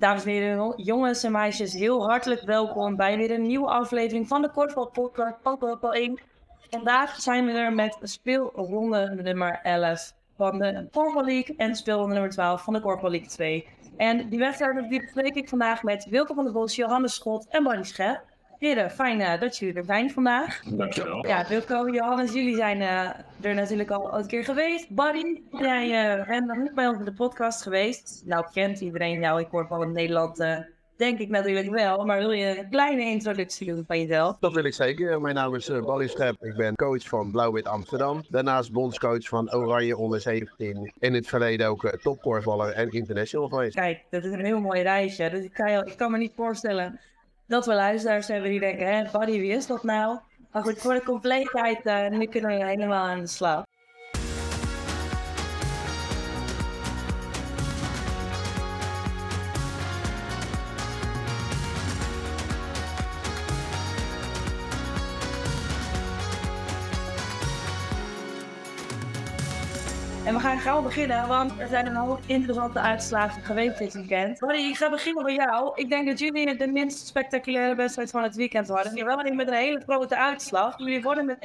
Dames en heren, jongens en meisjes, heel hartelijk welkom bij weer een nieuwe aflevering van de Kortbal Podcast Papa 1. Vandaag zijn we er met speelronde nummer 11 van de Korfbal League en speelronde nummer 12 van de Korfbal League 2. En die wedstrijd bespreek ik vandaag met Wilke van der Bos, Johannes Schot en Barry Schep. Heren, fijn uh, dat jullie er zijn vandaag. Dankjewel. Ja, Wilco, Johannes, jullie zijn uh, er natuurlijk al een keer geweest. Barry, jij uh, bent nog niet bij ons in de podcast geweest. Nou, kent iedereen jou. Ik hoor van in Nederland, denk ik natuurlijk wel. Maar wil je een kleine introductie doen van jezelf? Dat wil ik zeker. Mijn naam is uh, Barry Schep. Ik ben coach van Blauw-Wit Amsterdam. Daarnaast bondscoach van Oranje onder 17. In het verleden ook uh, topkorfballer en international geweest. Kijk, dat is een heel mooi reisje. Dus ik kan, je, ik kan me niet voorstellen dat we luisteraars hebben die denken, hè, Buddy, wie is dat nou? Maar goed, voor de compleetheid, uh, nu kunnen we helemaal aan de slag. En we gaan gauw beginnen, want er zijn een hoop interessante uitslagen geweest dit weekend. Barry, ik ga beginnen bij jou. Ik denk dat jullie de minst spectaculaire wedstrijd van het weekend hadden. Je wel niet met een hele grote uitslag. Jullie worden met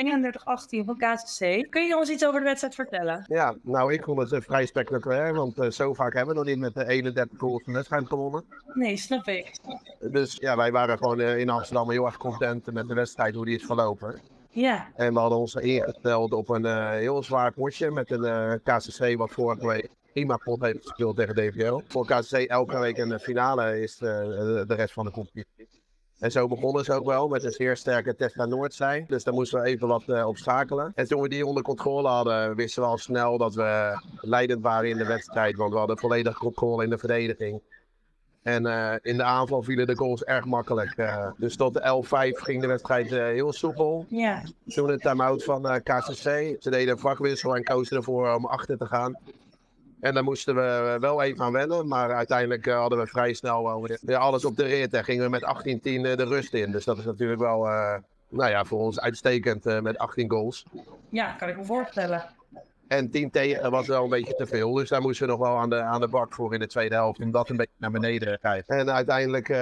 31-18 van KCC. Kun je ons iets over de wedstrijd vertellen? Ja, nou ik vond het uh, vrij spectaculair, want uh, zo vaak hebben we nog niet met de 31 goals van wedstrijd gewonnen. Nee, snap ik. Dus ja, wij waren gewoon uh, in Amsterdam heel erg content met de wedstrijd, hoe die is verlopen. Ja. En we hadden ons ingesteld op een uh, heel zwaar potje met een uh, KCC wat vorige week prima pot heeft gespeeld tegen DVL. Voor KCC elke week een finale is de, de rest van de competitie. En zo begonnen ze ook wel met een zeer sterke Tesla Noordzij. Dus daar moesten we even wat op schakelen. En toen we die onder controle hadden, wisten we al snel dat we leidend waren in de wedstrijd. Want we hadden volledig controle in de verdediging. En uh, in de aanval vielen de goals erg makkelijk. Uh, dus tot de 11-5 ging de wedstrijd uh, heel soepel. Ja. Toen een time-out van KCC. Ze deden een vakwissel en kozen ervoor om achter te gaan. En daar moesten we wel even aan wennen. Maar uiteindelijk hadden we vrij snel weer alles op de rit. En gingen we met 18-10 de rust in. Dus dat is natuurlijk wel nou ja, voor ons uitstekend met 18 goals. Ja, kan ik me voorstellen. En 10 tegen was wel een beetje te veel. Dus daar moesten we nog wel aan de, aan de bak voor in de tweede helft. Om dat een beetje naar beneden te krijgen. En uiteindelijk uh,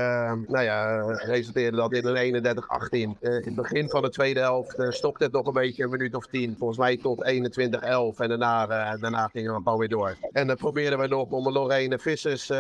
nou ja, resulteerde dat in een 31-18. Uh, in het begin van de tweede helft uh, stopte het nog een beetje een minuut of 10. Volgens mij tot 21-11. En daarna, daarna gingen we gewoon weer door. En dan probeerden we nog om Lorraine Vissers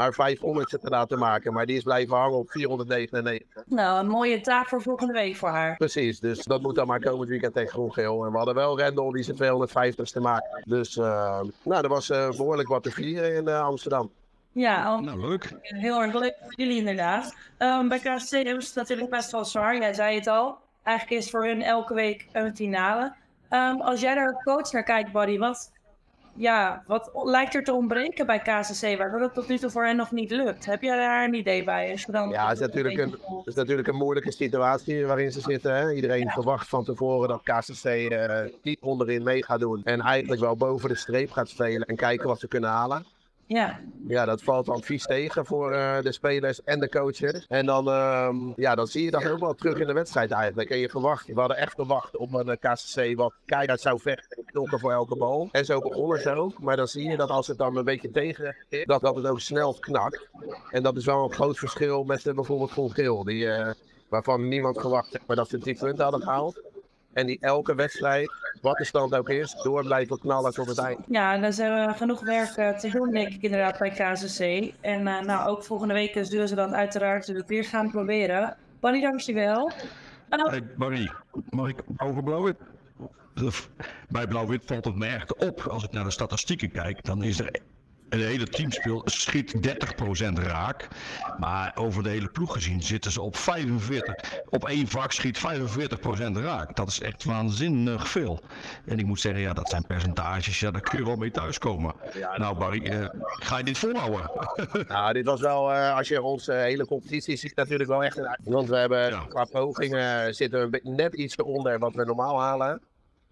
haar 500 te laten maken. Maar die is blijven hangen op 499. Nou, een mooie taak voor volgende week voor haar. Precies, dus dat moet dan maar komend weekend tegen Groen-Geel. En we hadden wel Rendel die zijn 250 te maken. Dus uh, nou, er was uh, behoorlijk wat te vieren in uh, Amsterdam. Ja, nou leuk. Heel erg leuk voor jullie inderdaad. Um, bij hebben ze het natuurlijk best wel zwaar. Jij zei het al. Eigenlijk is voor hun elke week een finale. Um, als jij daar coach naar kijkt, Buddy, wat, ja, wat lijkt er te ontbreken bij KCC, waardoor het tot nu toe voor hen nog niet lukt? Heb jij daar een idee bij? Als dan ja, het is, natuurlijk een, het is natuurlijk een moeilijke situatie waarin ze zitten. Hè? Iedereen ja. verwacht van tevoren dat KCC uh, niet onderin mee gaat doen. En eigenlijk wel boven de streep gaat spelen en kijken wat ze kunnen halen. Ja. ja, dat valt dan vies tegen voor uh, de spelers en de coaches. En dan, uh, ja, dan zie je dat ook wel terug in de wedstrijd eigenlijk. En je verwacht, we hadden echt verwacht op een KCC wat keihard zou vechten en knokken voor elke bal. En zo begonnen ze ook. Maar dan zie je dat als het dan een beetje tegen is, dat, dat het ook snel knakt. En dat is wel een groot verschil met uh, bijvoorbeeld Vol Geel, die, waarvan niemand verwacht maar dat ze 10 punten hadden gehaald. En die elke wedstrijd, wat de stand ook is, door blijven knallen tot het eind. Ja, dan zijn we genoeg werk uh, te doen, denk ik inderdaad, bij KCC. En uh, nou, ook volgende week zullen ze dan uiteraard het weer gaan proberen. Barry, dankjewel. Hey Barry, mag ik over Blauw-Wit? Bij Blauw-Wit valt het me echt op. Als ik naar de statistieken kijk, dan is er het hele teamspel schiet 30% raak. Maar over de hele ploeg gezien zitten ze op 45. Op één vak schiet 45% raak. Dat is echt waanzinnig veel. En ik moet zeggen, ja, dat zijn percentages. Ja, daar kun je wel mee thuiskomen. Ja, nou, Barry, uh, ga je dit volhouden? nou, dit was wel, uh, als je onze hele competitie ziet, natuurlijk wel echt een Want we hebben ja. qua pogingen zitten we net iets onder wat we normaal halen.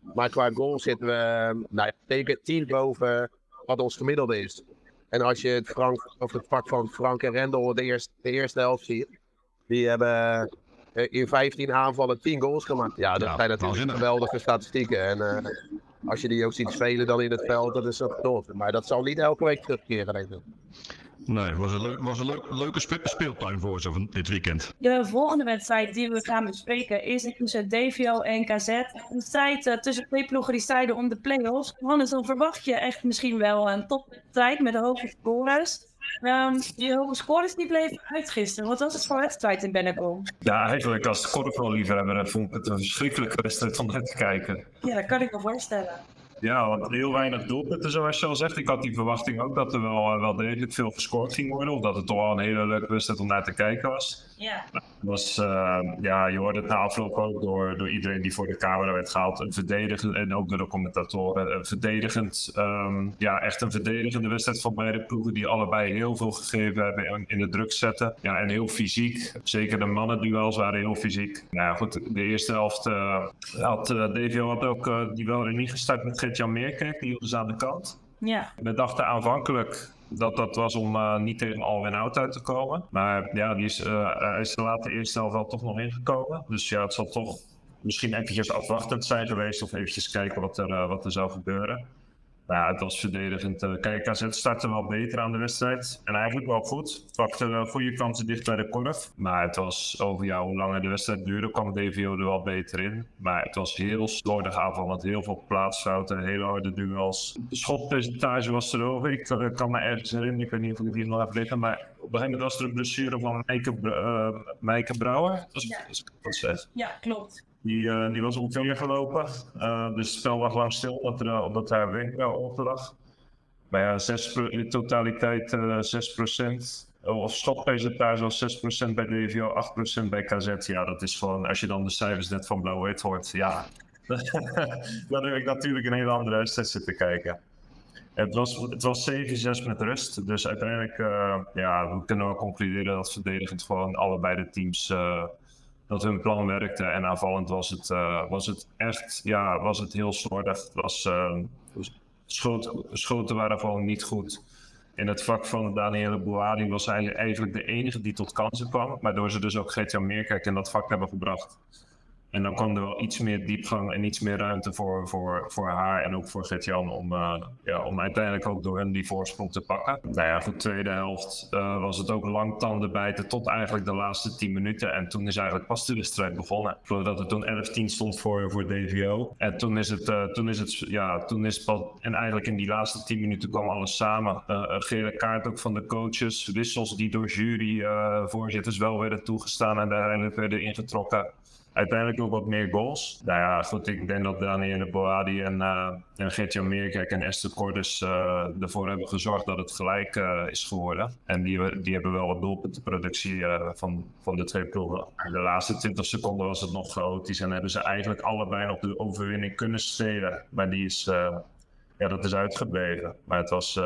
Maar qua goal zitten we, nou, tegen 10 boven wat ons gemiddelde is. En als je het, Frank, of het vak van Frank en Rendel de eerste, de eerste helft ziet, die hebben in 15 aanvallen 10 goals gemaakt. Ja, dat ja, zijn natuurlijk geweldige statistieken. En uh, als je die ook ziet spelen dan in het veld, dat is dat tot. Maar dat zal niet elke week terugkeren, denk ik. Nee, was een, leuk, was een leuk, leuke spe- speeltuin voor ze van dit weekend. De volgende wedstrijd die we gaan bespreken is tussen DVO en KZ. Een strijd eh, tussen twee ploegen die strijden om de play-offs. Hannes, dan verwacht je echt misschien wel een topwedstrijd met hoge scores. Ehm, die hoge scores die bleven uit gisteren. Wat was het voor wedstrijd in Bennekom? Ja, eigenlijk als korfballiefhebber vond ik het een verschrikkelijke wedstrijd om naar te kijken. Ja, dat kan ik me voorstellen. Ja, want heel weinig doelpunten zoals je al zegt. Ik had die verwachting ook dat er wel, eh, wel degelijk veel gescoord ging worden. Of dat het toch wel een hele leuke wedstrijd om naar te kijken was. Ja. was uh, ja, je hoorde het na afloop ook door, door iedereen die voor de camera werd gehaald. Een verdedigend, en ook door de commentatoren, een verdedigend, um, ja, echt een verdedigende wedstrijd van beide ploegen. Die allebei heel veel gegeven hebben in, in de druk zetten. Ja, en heel fysiek. Zeker de mannen-duels waren heel fysiek. Nou ja, goed, de eerste helft uh, had uh, DVO had ook die wel niet gestart met Gert-Jan Meerkerk. Die was aan de kant. Ja. We dachten aanvankelijk dat dat was om uh, niet tegen Alwin Out uit te komen. Maar ja, die is, uh, hij is de later eerste helft wel toch nog ingekomen. Dus ja, het zal toch misschien eventjes afwachtend zijn geweest. Of eventjes kijken wat er, uh, wat er zou gebeuren. Ja, het was verdedigend. Kijk, KZ startte wel beter aan de wedstrijd. En eigenlijk wel goed. Het pakte goede kansen dicht bij de korf. Maar het was over ja, hoe langer de wedstrijd duurde, kwam DVO er wel beter in. Maar het was heel slordig aanvallend. Heel veel plaatsfouten, hele harde duels. De schotpercentage was er over. Ik kan, kan me ergens herinneren, ik weet niet of ik het hier nog heb liggen. Maar op een gegeven moment was er een blessure van Meike, uh, Meike Brouwer. Ik, als ik dat. Ja, klopt. Die, uh, die was ongeveer gelopen. Uh, dus het spel lag lang stil omdat, er, omdat daar wenkbrauw op lag. Maar ja, 6 in de totaliteit uh, 6% Of stoppercentage was 6% bij DVO, 8% bij KZ. Ja, dat is gewoon, als je dan de cijfers net van Blauw-Wit hoort, ja. dan heb ik natuurlijk een hele andere wedstrijd zitten kijken. Het was, het was 7-6 met rust. Dus uiteindelijk, ja, we kunnen wel concluderen dat verdedigend gewoon allebei de teams dat hun plan werkte. En aanvallend was het, uh, was het echt, ja, was het heel slordig. Het was, schoten, schoten waren gewoon niet goed. In het vak van Daniele Bouhadi was hij eigenlijk de enige die tot kansen kwam. Waardoor ze dus ook Gertjan Meerkerk in dat vak hebben gebracht. En dan kwam er wel iets meer diepgang en iets meer ruimte voor, voor, voor haar en ook voor Gert-Jan om, uh, ja, om uiteindelijk ook door hen die voorsprong te pakken. Nou ja, voor de tweede helft uh, was het ook lang tanden bijten tot eigenlijk de laatste 10 minuten. En toen is eigenlijk pas de wedstrijd begonnen. Ik dat er toen 11-10 stond voor, voor DVO. En toen is het, uh, toen is het, ja, toen is het en eigenlijk in die laatste 10 minuten kwam alles samen. een gele kaart ook van de coaches, wissels die door juryvoorzitters wel werden toegestaan en uiteindelijk werden ingetrokken uiteindelijk ook wat meer goals. Nou ja, goed, ik denk dat Daniel Boadi en, uh, en en Esther Cordes uh, ervoor hebben gezorgd dat het gelijk uh, is geworden. En die, die hebben wel wat doelpuntenproductie van, van de twee ploegen. De laatste 20 seconden was het nog chaotisch en hebben ze eigenlijk allebei nog de overwinning kunnen stelen. Maar die is, ja, dat is uitgebleven. Maar het was,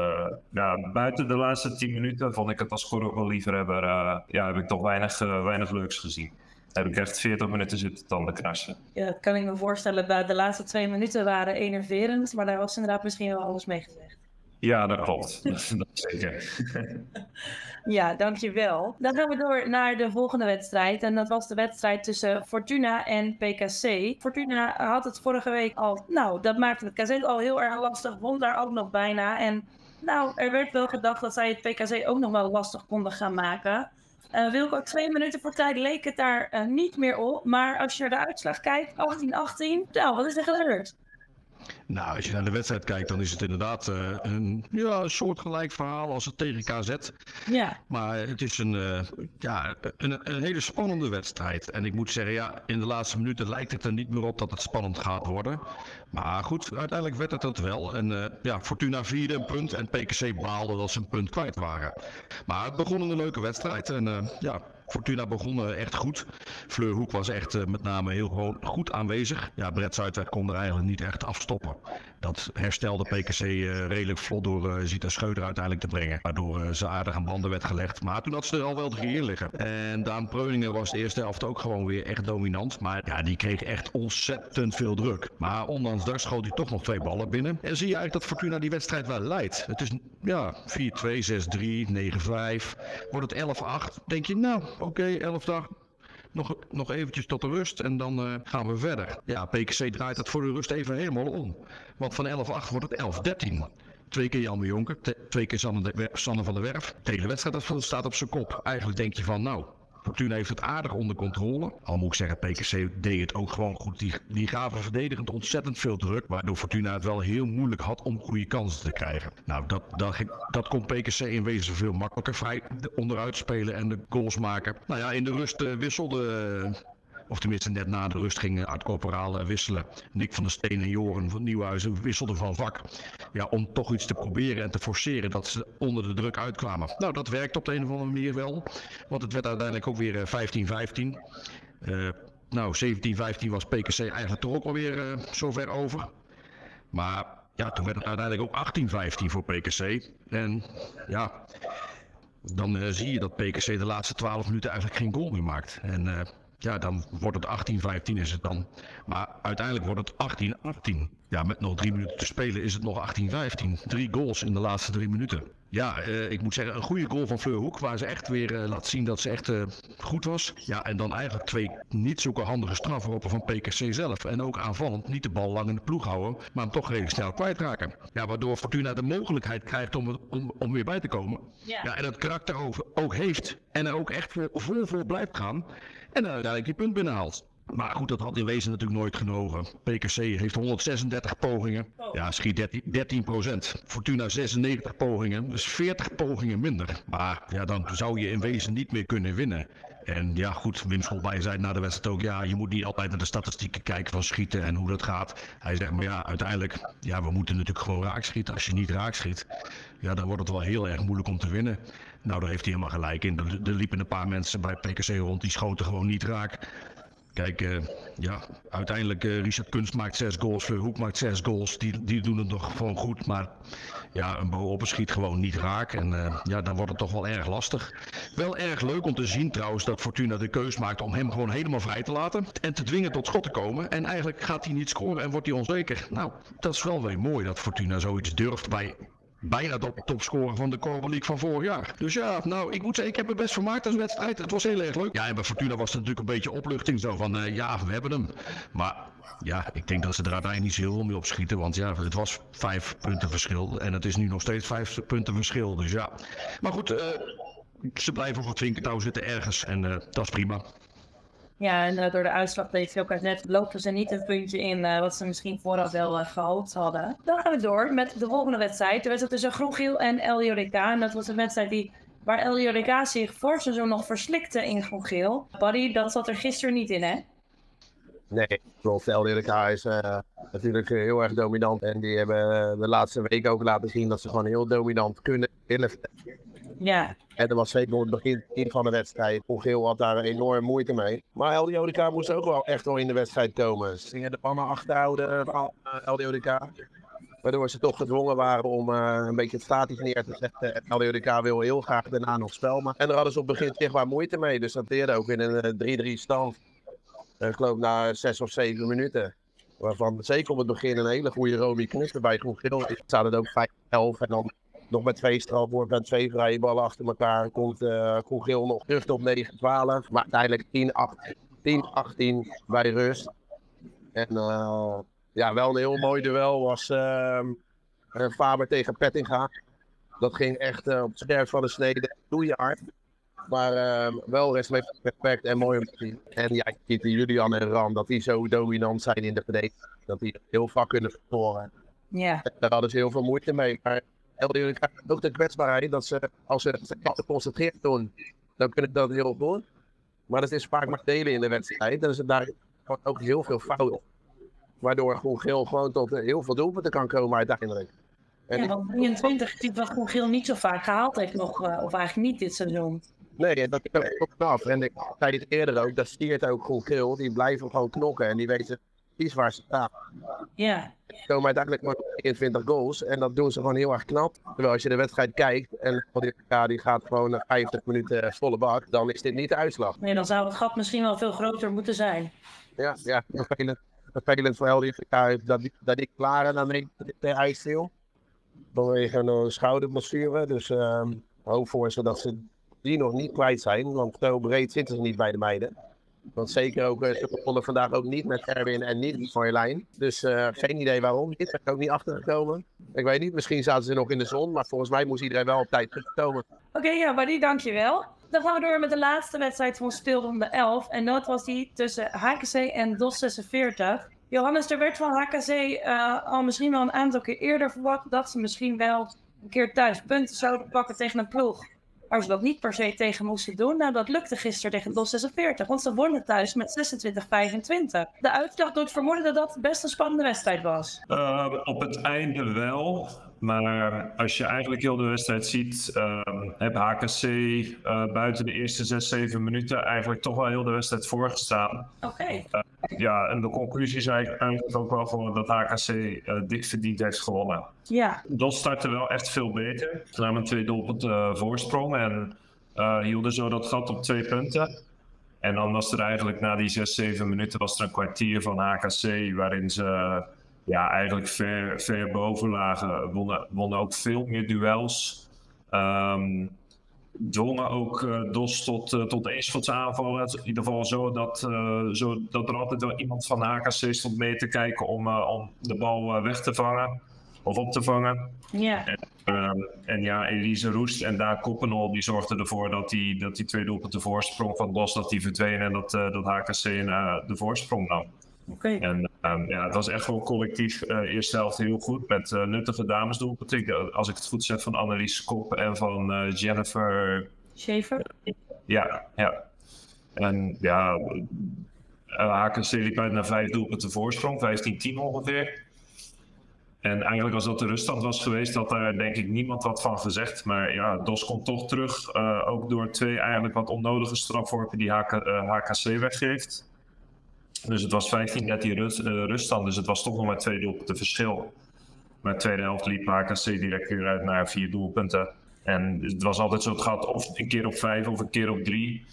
ja, buiten de laatste 10 minuten vond ik het als liefhebber, uh, ja, heb ik toch weinig, weinig leuks gezien. Heb ik echt 40 minuten zitten tanden krassen. Ja, dat kan ik me voorstellen. De laatste twee minuten waren enerverend, maar daar was inderdaad misschien wel alles mee gezegd. Ja, dat klopt. dat zeker. ja, dankjewel. Dan gaan we door naar de volgende wedstrijd. En dat was de wedstrijd tussen Fortuna en PKC. Fortuna had het vorige week al... Nou, dat maakte het KZ al heel erg lastig. Won daar ook nog bijna. En nou, er werd wel gedacht dat zij het PKC ook nog wel lastig konden gaan maken. Uh, Wilco, twee minuten voor tijd leek het daar uh, niet meer op. Maar als je naar de uitslag kijkt, 18-18, nou, wat is er gebeurd? Nou, als je naar de wedstrijd kijkt, dan is het inderdaad uh, een ja, soortgelijk verhaal als het tegen KZ. Ja. Maar het is een, uh, ja, een, een, hele spannende wedstrijd. En ik moet zeggen, ja, in de laatste minuten lijkt het er niet meer op dat het spannend gaat worden. Maar goed, uiteindelijk werd het dat wel. En uh, ja, Fortuna vierde een punt en PKC baalde dat ze een punt kwijt waren. Maar het begon een leuke wedstrijd. En ja, Fortuna begon echt goed. Fleur Hoek was echt uh, met name heel gewoon goed aanwezig. Ja, Brett Zuidweg kon er eigenlijk niet echt afstoppen. Dat herstelde PKC uh, redelijk vlot door uh, Zita Scheuder uiteindelijk te brengen. Waardoor ze aardig aan banden werd gelegd. Maar toen had ze er al wel drie in liggen. En Daan Preuningen was de eerste helft ook gewoon weer echt dominant. Maar ja, die kreeg echt ontzettend veel druk. Maar ondanks dat schoot hij toch nog twee ballen binnen. En zie je eigenlijk dat Fortuna die wedstrijd wel leidt. Het is ja, 4-2, 6-3, 9-5. Wordt het 11-8. Denk je, nou, oké, okay, 11-8 nog, nog eventjes tot de rust en dan uh, gaan we verder. Ja, PKC draait het voor de rust even helemaal om. Want van 11-8 wordt het 11-13. twee keer Jan Jonker, twee keer Sanne van der Werf. De hele wedstrijd staat op zijn kop. Eigenlijk denk je van, nou, Fortuna heeft het aardig onder controle. Al moet ik zeggen, PKC deed het ook gewoon goed. Die, die gaven verdedigend ontzettend veel druk. Waardoor Fortuna het wel heel moeilijk had om goede kansen te krijgen. Nou, dat, dat, kon PKC in wezen veel makkelijker vrij onderuit spelen en de goals maken. Nou ja, in de rust uh, wisselde of tenminste, net na de rust gingen Art Corporaal eh, wisselen. Nick van der Steen en Joren van Nieuwhuizen wisselden van vak. Ja, om toch iets te proberen en te forceren dat ze onder de druk uitkwamen. Nou, dat werkt op de een of andere manier wel. Want het werd uiteindelijk ook weer 15-15. Uh, eh, nou, 17-15 was PKC eigenlijk toch ook alweer uh, zover over. Maar ja, toen werd het uiteindelijk ook 18-15 voor PKC. En ja, dan zie je dat PKC de laatste 12 minuten eigenlijk geen goal meer maakt. En ja, dan wordt het 18, 15 is het dan. Maar uiteindelijk wordt het 18, 18. Ja, met nog drie minuten te spelen is het nog 18, 15. Drie goals in de laatste drie minuten. Ja, uh, ik moet zeggen, een goede goal van Fleur Hoek, waar ze echt weer uh, laat zien dat ze echt uh, goed was. Ja, en dan eigenlijk twee niet zulke handige strafworpen van PKC zelf. En ook aanvallend niet de bal lang in de ploeg houden, maar hem toch redelijk snel kwijtraken. Ja, waardoor Fortuna de mogelijkheid krijgt om, om, om weer bij te komen. Ja. ja en het karakter ook, ook heeft en er ook echt vol voor blijft gaan. En uiteindelijk die punt binnenhaalt. Maar goed, dat had in wezen natuurlijk nooit genoegen. PKC heeft 136 pogingen. Ja, schiet 13, 13 procent. Fortuna 96 pogingen, dus 40 pogingen minder. Maar ja, dan zou je in wezen niet meer kunnen winnen. En ja, goed, Wim Scholbij zei na de wedstrijd ook... ja, je moet niet altijd naar de statistieken kijken van schieten en hoe dat gaat. Hij zegt, maar ja, uiteindelijk... ja, we moeten natuurlijk gewoon raak schieten. Als je niet raak schiet, ja, dan wordt het wel heel erg moeilijk om te winnen. Nou, daar heeft hij helemaal gelijk in. Er, liepen een paar mensen bij PKC rond, die schoten gewoon niet raak. Kijk, uh, ja, uiteindelijk uh, Richard Kunst maakt zes goals, Hoek maakt zes goals. Die, die doen het nog gewoon goed, maar ja, een Boopper schiet gewoon niet raak. En uh, ja, dan wordt het toch wel erg lastig. Wel erg leuk om te zien trouwens dat Fortuna de keus maakt om hem gewoon helemaal vrij te laten. En te dwingen tot schot te komen. En eigenlijk gaat hij niet scoren en wordt hij onzeker. Nou, dat is wel weer mooi dat Fortuna zoiets durft bij bijna de topscorer van de Copa League van vorig jaar. Dus ja, nou, ik moet zeggen, ik heb het best vermaakt als wedstrijd. Het was heel erg leuk. Ja, en bij Fortuna was het natuurlijk een beetje opluchting zo van, uh, ja, we hebben hem. Maar ja, ik denk dat ze er uiteindelijk niet zo heel veel mee opschieten. Want ja, het was vijf punten verschil. En het is nu nog steeds vijf punten verschil. Dus ja. Maar goed, uh, ze blijven op het vinkertouw zitten ergens. En uh, dat is prima. Ja, en uh, door de uitslag deze ook net lopen ze niet een puntje in uh, wat ze misschien vooraf wel uh, gehoopt hadden. Dan gaan we door met de volgende wedstrijd. De wedstrijd tussen Groen-Giel en LJDK. En dat was een wedstrijd die, waar LJDK zich voor seizoen nog verslikte in Groen-Giel. Buddy, dat zat er gisteren niet in, hè? Nee, klopt. LJDK is natuurlijk heel erg dominant. En die hebben de laatste week ook laten zien dat ze gewoon heel dominant kunnen willen. Ja. En dat was zeker het begin van de wedstrijd. Geel had daar enorm moeite mee. Maar LDODK moest ook wel echt wel in de wedstrijd komen. Ze gingen de pannen achterhouden van uh, LDODK. Waardoor ze toch gedwongen waren om uh, een beetje het statisch neer te zetten. LDODK wil heel graag daarna nog spel maken. En daar hadden ze op het begin zichtbaar moeite mee. Dus dat deerde ook in een 3-3 stand. Uh, ik geloof na 6 of 7 minuten. Waarvan zeker op het begin een hele goede Romy Knus bij Groen Geel. Zaten het ook 5-11 en dan nog met twee strafworpen en twee vrije ballen achter elkaar komt uh, Koen Geel nog terug op 9-12. Maar uiteindelijk 10-18 bij rust. En uh, ja, wel een heel mooi duel was uh, Faber tegen Pettinga. Dat ging echt op het scherp van de snede, hard. Maar uh, wel respect, perfect en mooi om te zien. En ja, je ziet Julian en Ram, dat die zo dominant zijn in de verdediging. Dat die heel vaak kunnen verstoren. Ja. Daar hadden ze heel veel moeite mee. Maar LDU krijgt ook de kwetsbaarheid dat ze, als ze geconcentreerd doen, dan kunnen dat heel goed. Maar dat is vaak maar delen in de wedstrijd. Dan is het daar ook heel veel fout. Waardoor Groen Geel gewoon tot heel veel doelpunten kan komen uiteindelijk. En ja, want 23 is wat Groen Geel niet zo vaak gehaald heeft nog, of eigenlijk niet dit seizoen. Nee, dat ook knap. En ik zei het eerder ook, dat stiert ook Groen Geel. Die blijven gewoon knokken en die weten precies waar ze staan. Ja. Er komen uiteindelijk maar 21 goals en dat doen ze gewoon heel erg knap. Terwijl als je de wedstrijd kijkt en ja, die gaat gewoon 50 minuten volle bak, dan is dit niet de uitslag. Nee, dan zou het gat misschien wel veel groter moeten zijn. Ja, ja vervelend, vervelend voor LDVK dat, dat ik klaar en dan neemt de ijs stil. Vanwege een schouderblessure. Dus uh, hoop voor ze dat ze die nog niet kwijt zijn. Want zo breed zitten ze niet bij de meiden. Want zeker ook, uh, ze begonnen vandaag ook niet met Erwin en niet voor Marjolein. Dus uh, geen idee waarom. Daar ben ook niet achtergekomen. Ik weet niet, misschien zaten ze nog in de zon. Maar volgens mij moest iedereen wel op tijd terugkomen. Oké, okay, ja, Buddy, dankjewel. Dan gaan we door met de laatste wedstrijd van speelronde 11. En dat was die tussen HKC en DOS 46. Johannes, er werd van HKC uh, al misschien wel een aantal keer eerder verwacht dat ze misschien wel een keer thuis punten zouden pakken tegen een ploeg. Waar ze dat niet per se tegen moesten doen. Nou, dat lukte gisteren tegen DOS 46. Want ze wonnen thuis met 26-25. De uitslag doet vermoeden dat dat best een spannende wedstrijd was. Uh, op het einde wel. Maar als je eigenlijk heel de wedstrijd ziet, uh, heb HKC uh, buiten de eerste 6, 7 minuten eigenlijk toch wel heel de wedstrijd voorgestaan. Oké. Okay. Uh, ja, en de conclusie is eigenlijk ook wel gewoon dat HKC uh, dik verdiend heeft gewonnen. Ja. DOS startte wel echt veel beter. Ze namen twee doelpunten voorsprong en hielden zo dat gat op twee punten. En dan was er eigenlijk na die 6, 7 minuten was er een kwartier van HKC waarin ze ja, eigenlijk ver, ver boven lagen. Wonnen, wonnen ook veel meer duels. Um, dwongen ook uh, DOS tot, uh, tot eenschotsaanvallen. In ieder geval zo dat, uh, zo dat er altijd wel iemand van HKC stond mee te kijken om, om de bal weg te vangen. Of op te vangen. Ja. En, um, en ja, Elise Roest en Daan Koppenol die zorgden ervoor dat die, dat die twee doelpunten voorsprong van DOS dat die verdwenen en dat, dat HKC de voorsprong nam. Okay. En um, ja, het was echt wel collectief. Uh, eerste helft heel goed met uh, nuttige damesdoelpunten. Als ik het goed zeg van Annelies Kop en van uh, Jennifer... Schaefer? Ja, ja. En ja, HKC liep uit naar vijf doelpunten voorsprong, 15-10 ongeveer. En eigenlijk als dat de ruststand was geweest, had daar denk ik niemand wat van gezegd. Maar ja, DOS komt toch terug, ook door twee eigenlijk wat onnodige strafworpen die HK, HKC weggeeft. Dus het was 15-13 rust, uh, ruststand, dus het was toch nog maar twee doelpunten verschil. Maar de tweede helft liep HKC direct weer uit naar vier doelpunten. En het was altijd zo, het gaat of een keer op vijf of een keer op drie.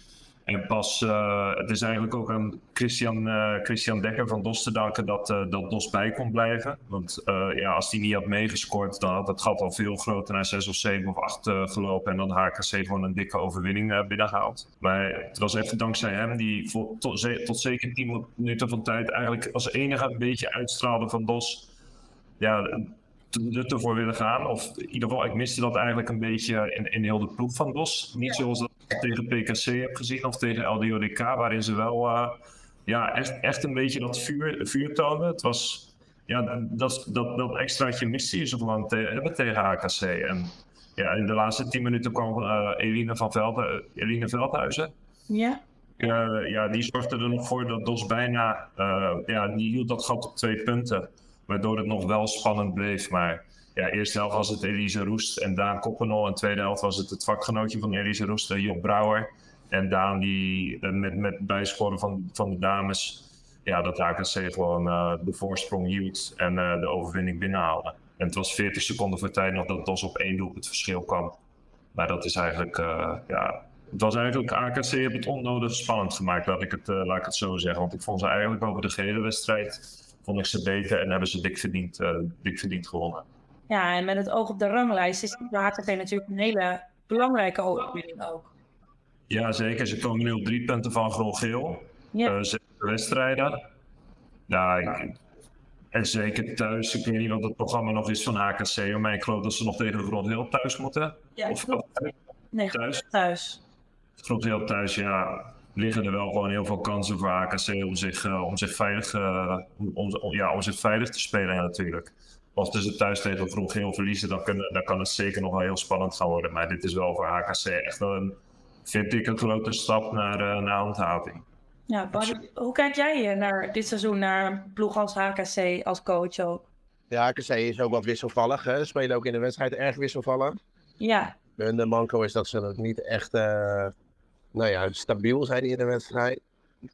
En pas, uh, het is eigenlijk ook aan Christian, uh, Christian Dekker van DOS te danken dat, uh, dat DOS bij kon blijven. Want ja, als hij niet had meegescoord, dan had het gat al veel groter naar 6 of 7 of 8 gelopen. En dan HKC gewoon een dikke overwinning binnengehaald. Maar het was even dankzij hem die voor, tot, tot zeker 10 minuten van tijd eigenlijk als enige een beetje uitstraalde van DOS. Ja, ervoor willen gaan. Of in ieder geval, ik miste dat eigenlijk een beetje in, in heel de ploeg van DOS. Niet zoals tegen PKC heb gezien of tegen LDODK, waarin ze wel uh, ja, echt, echt een beetje dat vuur, vuur toonden. Het was, ja, dat, dat, dat extraatje miste je zo lang te hebben tegen HKC. En ja, in de laatste tien minuten kwam uh, Eline van Velde, Eline Veldhuizen. Ja. Uh, ja, die zorgde er nog voor dat DOS bijna, ja, die hield dat gat op twee punten waardoor het nog wel spannend bleef. Maar ja, eerste helft was het Elise Roest en Daan Koppenol. En tweede helft was het het vakgenootje van Elise Roest, Job Brouwer. En Daan die met, met bijscoren van, van de dames, ja, dat HKC gewoon uh, de voorsprong hield en de overwinning binnenhaalde. En het was 40 seconden voor tijd nog dat DOS op één doel het verschil kwam. Maar dat is eigenlijk, ja, het was eigenlijk, AKC heeft het onnodig spannend gemaakt, laat ik het, laat ik het zo zeggen. Want ik vond ze eigenlijk over de gehele wedstrijd vond ik ze beter en hebben ze dik verdiend, dik verdiend gewonnen. Ja, en met het oog op de ranglijst is de HKV natuurlijk een hele belangrijke overwinning ook. Ja, zeker. Ze komen nu op drie punten van groen-geel. Ja. Uh, zeven wedstrijden. Ja, ik, en zeker thuis. Ik weet niet wat het programma nog is van HKC, maar ik geloof dat ze nog tegen groen-geel thuis moeten. Ja, of, of nee, thuis. thuis. Groen-geel thuis, ja liggen er wel gewoon heel veel kansen voor HKC om zich, uh, om zich, veilig, uh, om, om, ja, om zich veilig te spelen ja, natuurlijk. Als ze thuis tegen vroeg heel verliezen, dan, kunnen, dan kan het zeker nog wel heel spannend gaan worden. Maar dit is wel voor HKC echt wel een, vind ik, een grote stap naar, uh, naar handhaving. Ja, hoe kijk jij naar dit seizoen naar een ploeg als HKC als coach ook? Ja, HKC is ook wat wisselvallig. Hè. Ze spelen ook in de wedstrijd erg wisselvallig. Ja. Hun manco is dat ze het niet echt nou ja, stabiel zijn in de wedstrijd.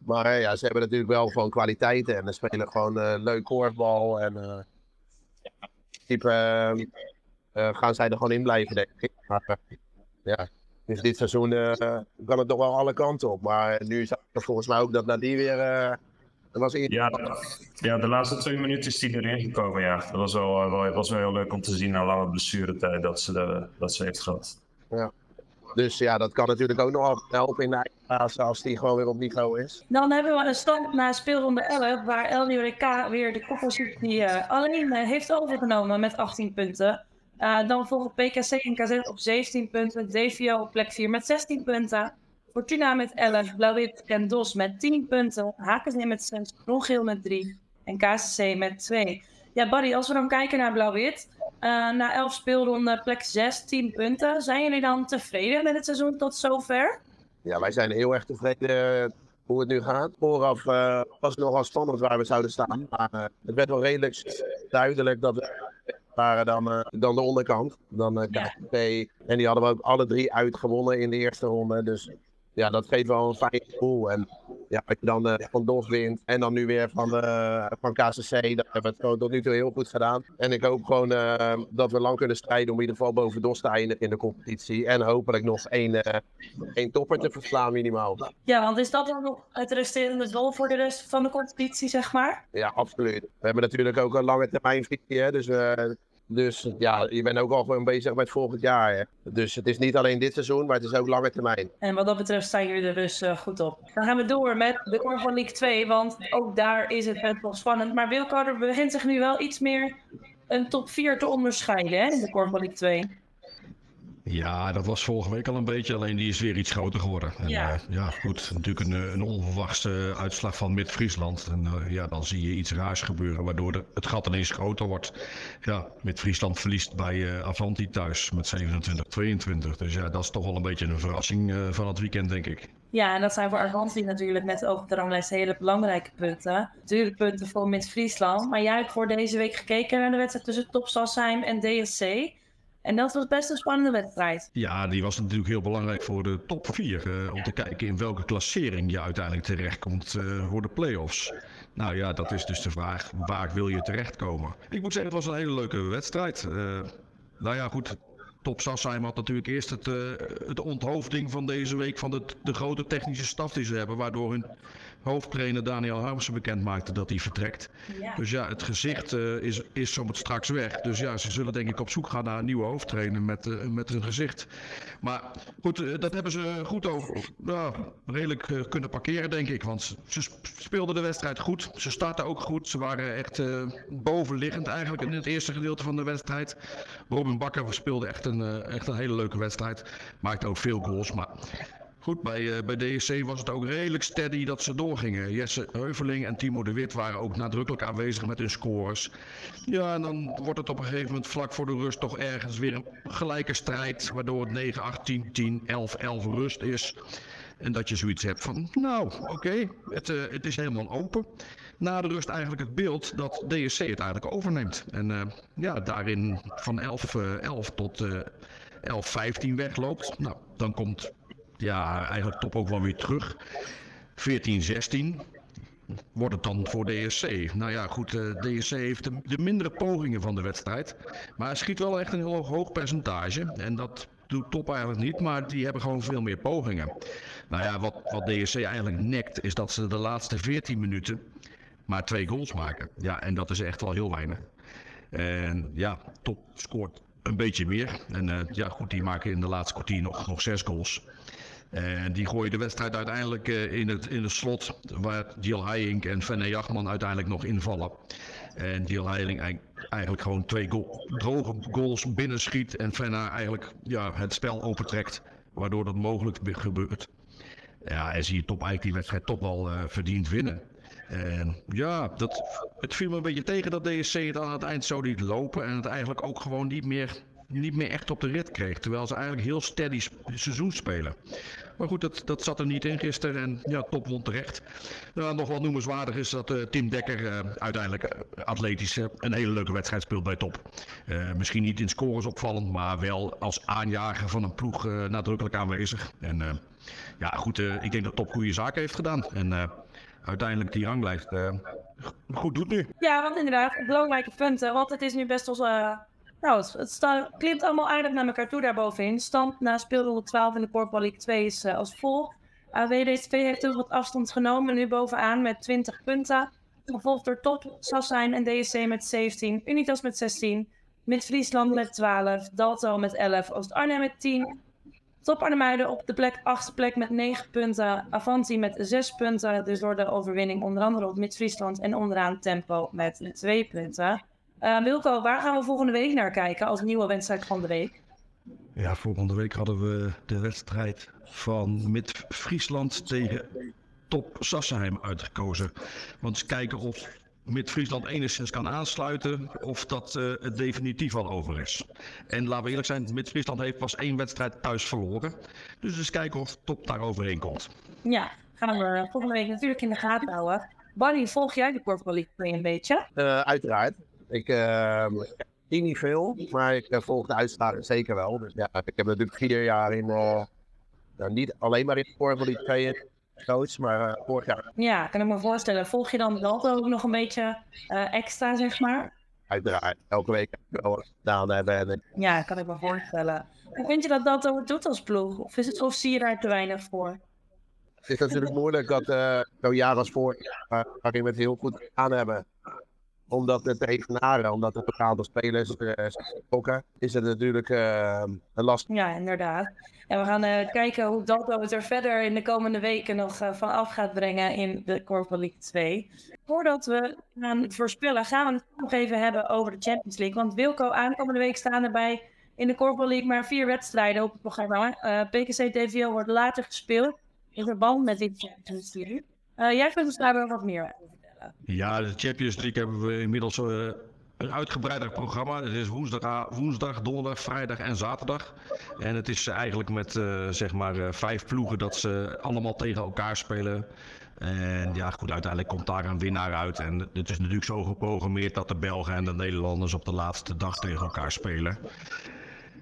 Maar ja, ze hebben natuurlijk wel gewoon kwaliteiten en ze spelen gewoon uh, leuk korfbal. En uh, type, uh, gaan zij er gewoon in blijven, denk ik. Maar, ja, dus dit seizoen kan het nog wel alle kanten op. Maar nu zag ik volgens mij ook dat Nadie weer. was ja, ja, de laatste twee minuten is die erin gekomen. Ja. Dat was wel, wel, was wel heel leuk om te zien na lange blessuretijd dat ze, de, dat ze heeft gehad. Ja. Dus ja, dat kan natuurlijk ook nog helpen in de eigen fase als die gewoon weer op niveau is. Dan hebben we een stand na speelronde 11, waar El K weer de koppositie uh, alleen uh, heeft overgenomen met 18 punten. Uh, dan volgen PKC en KZ op 17 punten, DVO op plek 4 met 16 punten. Fortuna met 11, Blauw-Wit en DOS met 10 punten, HKZ met 6, Rongeel met 3 en KCC met 2. Ja, Barry, als we dan kijken naar Blauw-Wit, uh, na 11 speelronden plek 6, 10 punten. Zijn jullie dan tevreden met het seizoen tot zover? Ja, wij zijn heel erg tevreden hoe het nu gaat. Vooraf uh, was het nogal spannend waar we zouden staan. Maar uh, het werd wel redelijk duidelijk dat we waren dan, uh, dan de onderkant. Dan uh. En die hadden we ook alle drie uitgewonnen in de eerste ronde. Dus ja, dat geeft wel een fijn gevoel. En ja, als je dan uh, van DOS wint en dan nu weer van, uh, van KCC, dan hebben we het gewoon tot nu toe heel goed gedaan. En ik hoop gewoon uh, dat we lang kunnen strijden om in ieder geval boven DOS te eindigen in de competitie. En hopelijk nog één, één topper te verslaan minimaal. Ja, want is dat dan nog het resterende doel voor de rest van de competitie, zeg maar? Ja, absoluut. We hebben natuurlijk ook een lange termijn visie, hè, dus dus ja, je bent ook al gewoon bezig met volgend jaar. Hè. Dus het is niet alleen dit seizoen, maar het is ook lange termijn. En wat dat betreft staan jullie er dus uh, goed op. Dan gaan we door met de Core van League 2, want ook daar is het best wel spannend. Maar Wilco, begint zich nu wel iets meer een top 4 te onderscheiden hè, in de Core van League 2. Ja, dat was vorige week al een beetje, alleen die is weer iets groter geworden. En, ja. Uh, ja, goed, natuurlijk een, een onverwachte uitslag van Mid-Friesland. En uh, ja, dan zie je iets raars gebeuren, waardoor de, het gat ineens groter wordt. Ja, Mid-Friesland verliest bij uh, Avanti thuis met 27-22. Dus ja, dat is toch wel een beetje een verrassing van het weekend, denk ik. Ja, en dat zijn voor Avanti natuurlijk met ogen de ranglijst hele belangrijke punten. Natuurlijk punten voor Mid-Friesland. Maar jij hebt voor deze week gekeken naar de wedstrijd tussen Top Sassheim en DSC. En dat was best een spannende wedstrijd. Ja, die was natuurlijk heel belangrijk voor de top 4. Uh, om te kijken in welke klassering je uiteindelijk terechtkomt uh, voor de play-offs. Nou ja, dat is dus de vraag. Waar wil je terechtkomen? Ik moet zeggen, het was een hele leuke wedstrijd. Uh, nou ja, goed. Top Sassheim had natuurlijk eerst het, het onthoofding van deze week van de, de grote technische staf die ze hebben. Waardoor hun hoofdtrainer Daniel Harmsen bekend maakte dat hij vertrekt. Ja. Dus ja, het gezicht uh, is, is zometeen straks weg. Dus ja, ze zullen denk ik op zoek gaan naar een nieuwe hoofdtrainer met, uh, met een gezicht. Maar goed, uh, dat hebben ze goed over. Redelijk kunnen parkeren denk ik. Want ze speelden de wedstrijd goed. Ze startten ook goed. Ze waren echt bovenliggend eigenlijk in het eerste gedeelte van de wedstrijd. Robin Bakker speelde echt een, echt een hele leuke wedstrijd. Maakte ook veel goals. Maar Goed, bij, uh, bij DSC was het ook redelijk steady dat ze doorgingen. Jesse Heuveling en Timo de Wit waren ook nadrukkelijk aanwezig met hun scores. Ja, en dan wordt het op een gegeven moment vlak voor de rust toch ergens weer een gelijke strijd. Waardoor het 9, 8, 10, 10, 11, 11 rust is. En dat je zoiets hebt van, nou, oké, het, uh, het is helemaal open. Na de rust eigenlijk het beeld dat DSC het eigenlijk overneemt. En uh, ja, daarin van 11, 11 tot 11, 15 wegloopt. Nou, dan komt ja, eigenlijk top ook wel weer terug. 14, 16 wordt het dan voor DSC. Nou ja, goed, uh, DSC heeft de, de, mindere pogingen van de wedstrijd. Maar schiet wel echt een heel hoog percentage. En dat doet top eigenlijk niet, maar die hebben gewoon veel meer pogingen. Nou ja, wat, wat DSC eigenlijk nekt, is dat ze de laatste 14 minuten maar twee goals maken. Ja, en dat is echt wel heel weinig. En ja, top scoort een beetje meer. En uh, ja, goed, die maken in de laatste kwartier nog, nog zes goals. En die gooien de wedstrijd uiteindelijk uh, in, het, in het slot, waar Jill Heijink en Fenne Jachman uiteindelijk nog invallen. En Jill Heijink eigenlijk gewoon twee droge goals binnenschiet en Fenne eigenlijk ja, het spel opentrekt, waardoor dat mogelijk gebeurt. Ja, en zie je top eigenlijk die wedstrijd toch wel uh, verdiend winnen. En ja, dat, het viel me een beetje tegen dat DSC het aan het eind zo liet lopen en het eigenlijk ook gewoon niet meer niet meer echt op de rit kreeg. Terwijl ze eigenlijk heel steady seizoen spelen. Maar goed, dat, dat zat er niet in gisteren. En ja, top won terecht. Nou, nog wat noemenswaardig is dat uh, Tim Dekker uh, uiteindelijk uh, atletisch een hele leuke wedstrijd speelt bij top. misschien niet in scores opvallend, maar wel als aanjager van een ploeg nadrukkelijk aanwezig. En ja, goed, ik denk dat top goede zaken heeft gedaan. En uiteindelijk die ranglijst goed doet nu. Ja, want inderdaad, belangrijke punten. Want het is nu best wel nou, het, het klimt allemaal aardig naar elkaar toe daarbovenin. Stand na speelronde 12 in de Corporal League 2 is uh, als volgt. AWD2 heeft heel wat afstand genomen, nu bovenaan met 20 punten. Gevolgd door Top, Sassijn en DSC met 17, Unitas met 16, Mid-Friesland met 12, Dalto met 11, Oost-Arnhem met 10, Top Arnhemuiden op de plek, achtste plek met 9 punten. Avanti met 6 punten. Dus door de overwinning onder andere op Mid-Friesland. En onderaan Tempo met 2 punten. Uh, Wilco, waar gaan we volgende week naar kijken als nieuwe wedstrijd van de week? Ja, volgende week hadden we de wedstrijd van Mid-Friesland tegen Top Sassenheim uitgekozen. Want eens kijken of Mid-Friesland enigszins kan aansluiten of dat uh, het definitief al over is. En laten we eerlijk zijn, Mid-Friesland heeft pas één wedstrijd thuis verloren. Dus eens kijken of Top daar overheen komt. Ja, gaan we volgende week natuurlijk in de gaten houden. Barry, volg jij de Corporal League een beetje? Uh, uiteraard. Ik uh, zie niet veel, maar ik uh, volg de uitslagen zeker wel. Dus ja, ik heb natuurlijk vier jaar in, nou, niet alleen maar in de Corporal League coach, maar uh, vorig jaar. Ja, kan ik me voorstellen. Volg je dan wel ook nog een beetje extra, zeg maar? Uiteraard, elke week wel gedaan hebben. Ja, kan ik me voorstellen. Hoe vind je dat dat ook doet als ploeg? Of, is het, of zie je daar te weinig voor? Het is natuurlijk moeilijk dat uh, zo'n jaar als vorig jaar, waarin we het heel goed aan hebben, omdat het evenaren, omdat het een aantal spelers uh, is het natuurlijk uh, een last. Ja, inderdaad. En we gaan uh, kijken hoe Dalto het er verder in de komende weken nog van af gaat brengen in de Corporate League 2. Voordat we gaan voorspellen, gaan we het nog even hebben over de Champions League. Want Wilco, aankomende week staan erbij in de Corporate League maar vier wedstrijden op het programma. PKC TVO wordt later gespeeld in verband met die Champions League. jij kunt ons daar wel wat meer over ja, de Champions League hebben we inmiddels uh, een uitgebreider programma. Het is woensdag, woensdag, donderdag, vrijdag en zaterdag. En het is eigenlijk met uh, zeg maar uh, vijf ploegen dat ze allemaal tegen elkaar spelen. En ja, goed, uiteindelijk komt daar een winnaar uit. En het is natuurlijk zo geprogrammeerd dat de Belgen en de Nederlanders op de laatste dag tegen elkaar spelen.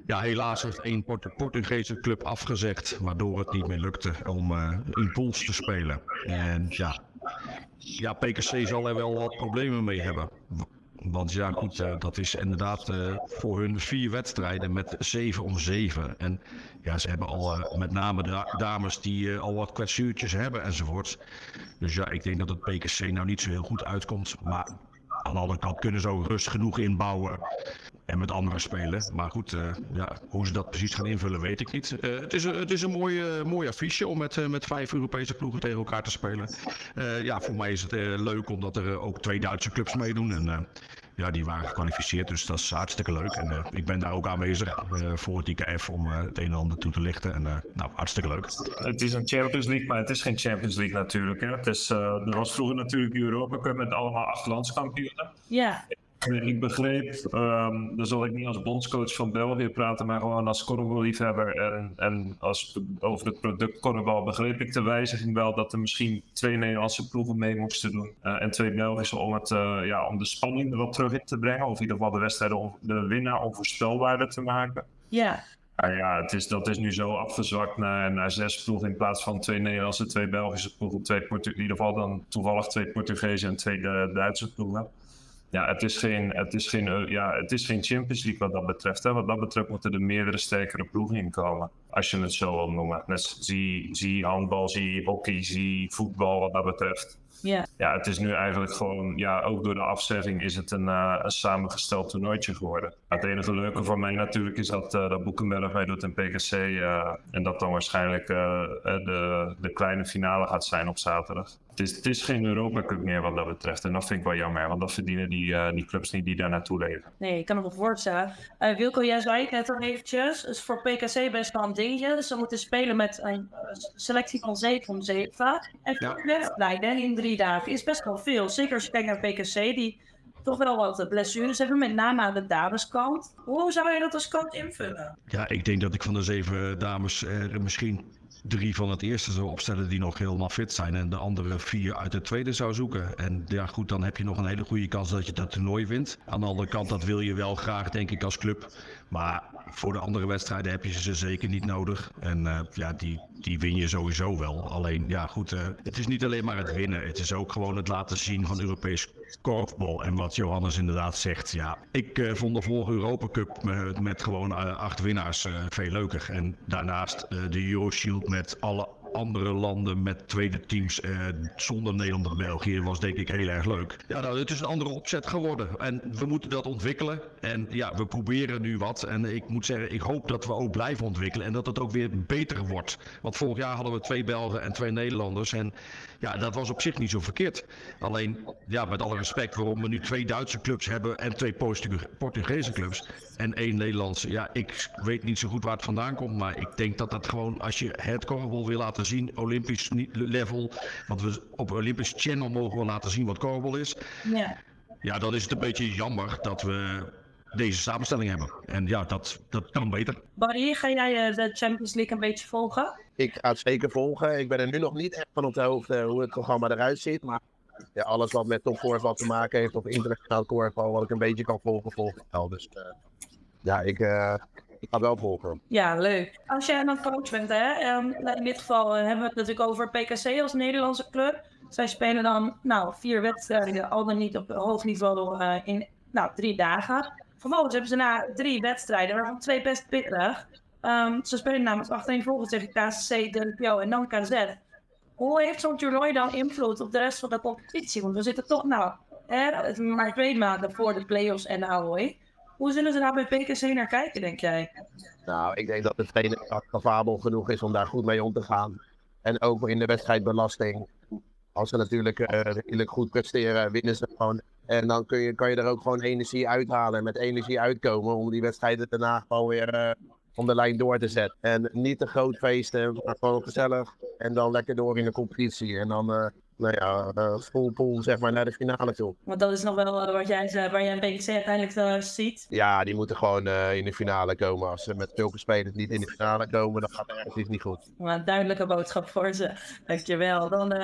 Ja, helaas heeft één Port Portugese club afgezegd, waardoor het niet meer lukte om uh, in pools te spelen. En ja, ja, PKC zal er wel wat problemen mee hebben. Want ja, goed, uh, dat is inderdaad uh, voor hun vier wedstrijden met 7 om 7. En ja, ze hebben al uh, met name da dames die al wat kwetsuurtjes hebben enzovoort. Dus ja, ik denk dat het PKC nou niet zo heel goed uitkomt. Maar aan de andere kant kunnen ze ook rust genoeg inbouwen en met anderen spelen. Maar goed, uh, ja, hoe ze dat precies gaan invullen, weet ik niet. Uh, het is, het is een mooi, uh, mooi affiche om met, met vijf Europese ploegen tegen elkaar te spelen. ja, voor mij is het leuk omdat er ook twee Duitse clubs meedoen. En ja, die waren gekwalificeerd, dus dat is hartstikke leuk. En ik ben daar ook aanwezig voor het IKF om het een en ander toe te lichten. En nou, hartstikke leuk. Het is een Champions League, maar het is geen Champions League natuurlijk. Hè. Het is, er was vroeger natuurlijk Europa Cup met allemaal acht landskampioenen. Ja. Ik begreep, um, dan zal ik niet als bondscoach van België praten, maar gewoon als korfballiefhebber en, en als, over het product korfbal begreep ik de wijziging wel dat er misschien twee Nederlandse ploegen mee moesten doen uh, en twee Belgische om, het, uh, ja, om de spanning er wat terug in te brengen of in ieder geval de wedstrijden, de winnaar onvoorspelbaarder te maken. Ja. Uh, ja, het is, dat is nu zo afgezwakt naar, naar zes ploegen in plaats van twee Nederlandse, twee Belgische ploegen, twee Portu in ieder geval dan toevallig twee Portugezen en twee Duitse ploegen ja, het is geen, het is geen, uh, ja, het is geen Champions League wat dat betreft. Hè. Wat dat betreft moeten er meerdere sterkere ploegen in komen. Als je het zo wil noemen. Net zie, zie handbal, zie hockey, zie voetbal wat dat betreft. Ja. ja, het is nu eigenlijk gewoon, ja, ook door de afzetting is het een, uh, een samengesteld toernooitje geworden. Het enige leuke voor mij natuurlijk is dat, uh, dat Boekenberg mij doet in PKC uh, en dat dan waarschijnlijk de, de kleine finale gaat zijn op zaterdag. Het is, het is geen Europa Cup meer wat dat betreft en dat vind ik wel jammer, want dat verdienen die, die clubs niet die daar naartoe leven. Nee, ik kan me wel voorstellen. Wilco, jij zei het net al eventjes, is voor PKC best wel een dingetje. Dus ze moeten spelen met een selectie van 7 om 7 en ja. wedstrijden in drie dagen is best wel veel. Zeker als je kijkt naar PKC, die toch wel wat blessures hebben, met name aan de dameskant. Hoe zou je dat als coach invullen? Ja, ik denk dat ik van de zeven dames er misschien drie van het eerste zou opstellen die nog helemaal fit zijn. En de andere vier uit het tweede zou zoeken. En ja, goed, dan heb je nog een hele goede kans dat je dat toernooi wint. Aan de andere kant, dat wil je wel graag, denk ik, als club. Maar voor de andere wedstrijden heb je ze zeker niet nodig. En uh, ja, die, die win je sowieso wel. Alleen, ja, goed, uh, het is niet alleen maar het winnen. Het is ook gewoon het laten zien van Europees korfbal. En wat Johannes inderdaad zegt, ja. Ik uh, vond de vorige Europa Cup met, met gewoon acht winnaars veel leuker. En daarnaast de Euroshield met alle andere landen met tweede teams eh, zonder Nederland en België was denk ik heel erg leuk. Ja, nou, het is een andere opzet geworden en we moeten dat ontwikkelen. En ja, we proberen nu wat en ik moet zeggen, ik hoop dat we ook blijven ontwikkelen en dat het ook weer beter wordt. Want vorig jaar hadden we twee Belgen en twee Nederlanders en ja, dat was op zich niet zo verkeerd. Alleen, ja, met alle respect, waarom we nu twee Duitse clubs hebben en twee Portuge- Portugese clubs en één Nederlandse. Ja, ik weet niet zo goed waar het vandaan komt, maar ik denk dat dat gewoon, als je het korfbal wil laten zien, Olympisch level, want we op Olympisch channel mogen we laten zien wat korfbal is. Ja. Ja, dan is het een beetje jammer dat we deze samenstelling hebben. En ja, dat, dat kan beter. Barry, ga jij eh, de Champions League een beetje volgen? Ik ga het zeker volgen. Ik ben er nu nog niet echt van op de hoogte hoe het programma eruit ziet. Maar ja, alles wat met topvoorval te maken heeft of internationaal korfbal, wat ik een beetje kan volgen, volg ik wel. Dus eh, ja, ik, eh, ik ga het wel volgen. Ja, leuk. Als jij dan coach bent, hè, ehm, nou, in dit geval eh, hebben we het natuurlijk over PKC als Nederlandse club. Zij spelen dan nou, vier wedstrijden, al dan niet op hoog niveau, eh, in nou, drie dagen. Vervolgens hebben ze na drie wedstrijden, waarvan twee best pittig. Ehm, ze spelen namelijk achtereenvolgens tegen KCC, DLPO en dan KZ. Hoe heeft zo'n toernooi dan invloed op de rest van de competitie? Want we zitten toch nou, hè, maar twee maanden voor de play-offs en de Ahoy. Hoe zullen ze daar bij PKC naar kijken, denk jij? Nou, ik denk dat de trainer capabel genoeg is om daar goed mee om te gaan. En ook in de wedstrijdbelasting. Als ze natuurlijk eh, redelijk goed presteren, winnen ze gewoon. En dan kun je, kan je er ook gewoon energie uithalen. En met energie uitkomen om die wedstrijden daarna gewoon weer eh, om de lijn door te zetten. En niet te groot feesten, maar gewoon gezellig. En dan lekker door in de competitie. En dan, eh, nou ja, eh, full pool zeg maar naar de finale toe. Want dat is nog wel eh, wat jij waar jij een PKC uiteindelijk eh, ziet. Ja, die moeten gewoon eh, in de finale komen. Als ze met zulke spelers niet in de finale komen, dan gaat het ergens iets niet goed. Maar een duidelijke boodschap voor ze. Dankjewel. Dan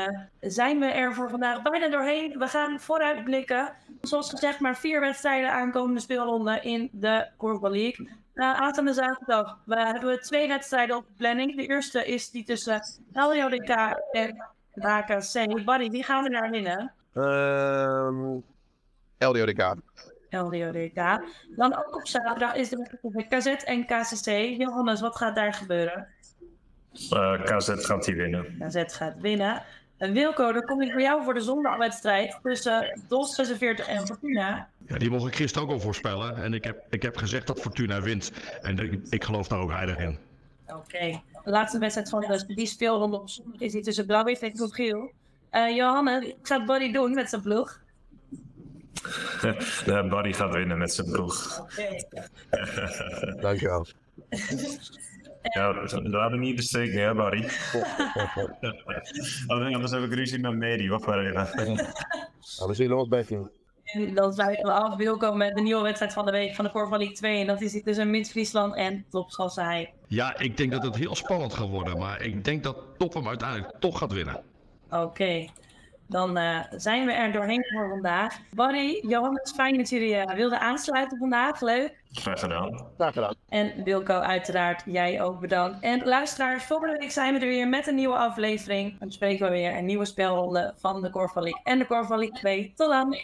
zijn we er voor vandaag bijna doorheen. We gaan vooruitblikken. Zoals gezegd, maar vier wedstrijden aankomende speelronde in de Korfbal League. Uh, aanstaande zaterdag we hebben we twee wedstrijden op de planning. De eerste is die tussen LJODK en HKC. Buddy, wie gaan we daar winnen? Ehm LDODK. LDODK. Dan ook op zaterdag is de wedstrijd KZ en KCC. Johannes, wat gaat daar gebeuren? Eh, KZ gaat die winnen. KZ gaat winnen. En Wilco, dan kom ik voor jou voor de zondagwedstrijd tussen DOS 46 en Fortuna. Ja, die mocht ik gisteren ook al voorspellen. En ik heb, ik heb gezegd dat Fortuna wint. En ik, ik geloof daar ook heilig in. Oké. De laatste wedstrijd van de, die speelronde op zondag is die tussen Blauw-Wit en Groep Geel. Eh Johanne, ik zou Buddy doen met zijn ploeg. De Barry gaat winnen met zijn ploeg. Oké. Dankjewel. Ja, laat hem niet in de steek, hè, Barry. Anders heb ik ruzie met Medi. Wacht maar even. We zullen ons best doen. En dan sluiten we af Wilco met de nieuwe wedstrijd van de week van de Korfbal League 2. En dat is tussen Mid-Friesland en Topschassij. Ja, ik denk dat het heel spannend gaat worden. Maar ik denk dat Top hem uiteindelijk toch gaat winnen. Oké. Dan eh, zijn we er doorheen voor vandaag. Barry, Johannes, fijn dat jullie eh, wilden aansluiten vandaag. Leuk. Graag gedaan. Graag gedaan. En Wilco, uiteraard, jij ook bedankt. En luisteraars, volgende week zijn we er weer met een nieuwe aflevering. Dan bespreken we weer een nieuwe spelronde van de Korfbal League en de Korfbal League 2. Tot dan!